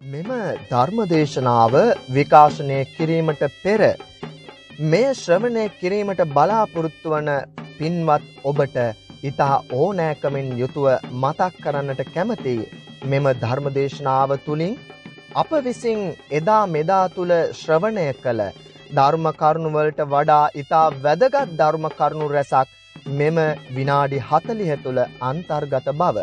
මෙම ධර්මදේශනාව විකාශනය කිරීමට පෙර මෙය ශ්‍රවණය කිරීමට බලාපොරොත්තු වන පින්වත් ඔබට ඉතා ඕනෑකමින් යුතුව මතක් කරන්නට කැමති මෙම ධර්මදේශනාව තුළින් අප විසින් එදා මෙදා තුළ ශ්‍රවණය කළ ධර්ම කරුණුවලට වඩා ඉතා වැදගත් ධර්ම කරුණු රැසක් මෙම විනාඩි 40 තුළ අන්තර්ගත බව.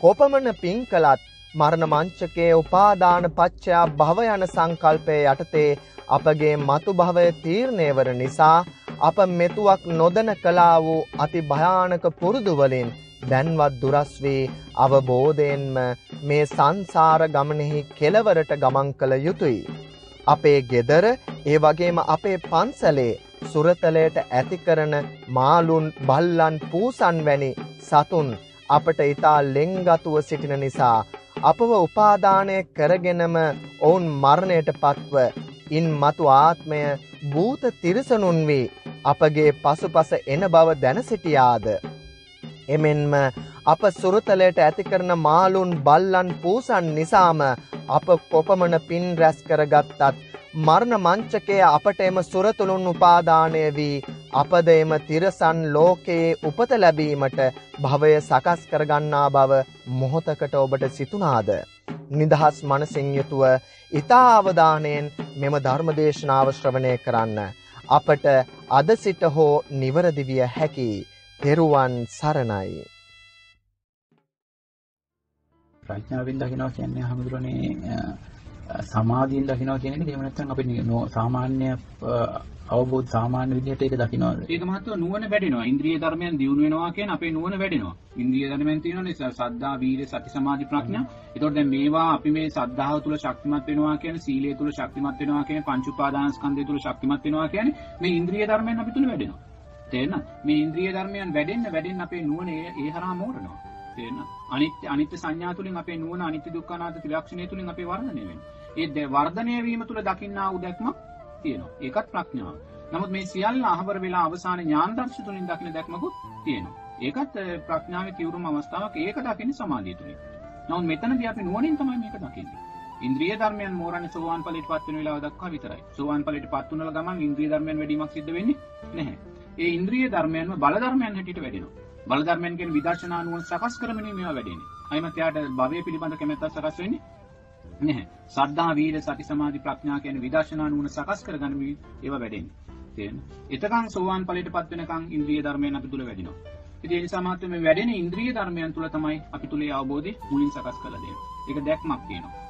කොපමණ පින් කළත් මරණ මංචකයේ උපාදාන පච්චයා භව යන සංකල්පය යටතේ අපගේ මතු භවය තීරණය වන නිසා අප මෙතුවක් නොදන කලා වූ අති භයානක පුරුදු වලින් දැන්වත් දුරස් වී අවබෝධයෙන්ම මේ සංසාර ගමනෙහි කෙලවරට ගමන් කළ යුතුය. අපේ ගෙදර ඒ වගේම අපේ පන්සලේ සුරතලයට ඇති කරන මාළුන් බල්ලන් පූසන් වැනි සතුන් අපට ඊතා ලෙන්ගතුව සිටින නිසා අපව උපාදානය කරගෙනම ඔවුන් මරණයට පත්ව ඉන් මතු ආත්මය භූත තිරිසනුන් වී අපගේ පසුපස එන බව දැන සිටියාද? එමෙන්ම අප සුරතලයට ඇති කරන මාළුන් බල්ලන් පූසන් නිසාම අප කොපමණ පින් රැස් කරගත්තත් මරණ මංචකය අපට එම සුරතුළුන් උපාදානය වී අපද එම තිරසන් ලෝකයේ උපත ලැබීමට භවය සකස් කරගන්නා බව මොහොතකට ඔබට සිතුනාද. නිදහස් මනසින් යුතුව ඉතා අවධානයෙන් මෙම ධර්මදේශනාව ශ්‍රවණය කරන්න. අපට අද සිට හෝ නිවරදි විය හැකි තෙරුවන් සරණයි. ප්‍රඥාවෙන් දකිනවා කියන්නේ හැමදෙරෝනේ සමාධියෙන් දකිනවා කියන එක එහෙම නැත්නම් අපි සාමාන්‍ය අවබෝධ සාමාන්‍ය විදිහට ඒක දකිනවද? ඒක මහත්ව නුවණ වැඩෙනවා. ඉන්ද්‍රිය ධර්මයන් දියුණු වෙනවා කියන්නේ අපේ නුවණ වැඩෙනවා. ඉන්ද්‍රිය ධර්මයන් තියෙනවානේ සද්ධා, වීර්ය, සති, සමාධි, ප්‍රඥා. ඒතකොට දැන් මේවා අපි මේ සද්ධාව තුල ශක්තිමත් වෙනවා කියන්නේ සීලය තුල ශක්තිමත් වෙනවා කියන්නේ පංච උපාදානස්කන්ධය තුල ශක්තිමත් වෙනවා කියන්නේ මේ ඉන්ද්‍රිය ධර්මයන් අපි තුල වැඩෙනවා. තේරෙනවද? මේ ඉන්ද්‍රිය ධර්මයන් වැඩෙන්න වැඩෙන්න අපේ නුවණ ඒ හරහා මෝරනවා. තේරෙනවද? අනිත්‍ය අනිත්‍ය සංඥා තුලින් අපේ නුවණ අනිත්‍ය දුක්ඛ අනාත්ම ත්‍රිලක්ෂණය තුලින් අපේ වර්ධනය වෙනවා. ඒ වර්ධනය වීම තුල දකින්නා වූ දැක්මක් තියෙනවා. ඒකත් ප්‍රඥාව. නමුත් මේ සියල්ල අහවර වෙලා අවසාන ඥාන දර්ශ තුලින් දකින්න දැක්මකුත් තියෙනවා. ඒකත් ප්‍රඥාවේ තීව්‍රම අවස්ථාවක්. ඒක දකින්නේ සමාධිය තුලින්. නමුත් මෙතනදී අපි නුවණින් තමයි මේක දකින්නේ. ඉන්ද්‍රිය ධර්මයන් මෝරන්නේ සෝවාන් ඵලයට පත් වෙන වෙලාව දක්වා විතරයි. සෝවාන් ඵලයට පත් වුණල ගමන් ඉන්ද්‍රිය ධර්මයන් වැඩිමක් සිද්ධ වෙන්නේ නැහැ. ඒ ඉන්ද්‍රිය ධර්මයන්ම බල ධර්මයන් හැටියට වැඩෙනවා. බල ධර්මයන් කියන්නේ විදර්ශනා නුවණ සකස් කරමින් මේවා වැඩෙන්නේ. අයිමත් යාට භවය පිළිබඳ කැමැත්තක් සකස් වෙන්නේ නැහැ. සද්ධා, වීර, සති, සමාධි, ප්‍රඥා කියන විදර්ශනා නුවණ සකස් කරගන්න ඒවා වැඩෙන්නේ. තේරෙනවද? එතකන් සෝවාන් ඵලයටපත් වෙනකන් ඉන්ද්‍රිය ධර්මයන් අපි තුල වැඩිනවා. ඉතින් ඒ නිසා මාත්‍ය මේ වැඩෙන ඉන්ද්‍රිය ධර්මයන් තුල තමයි අපි තුලේ අවබෝධය මුලින් සකස් කරලා දෙන්නේ. ඒක දැක්මක් තියෙනවා.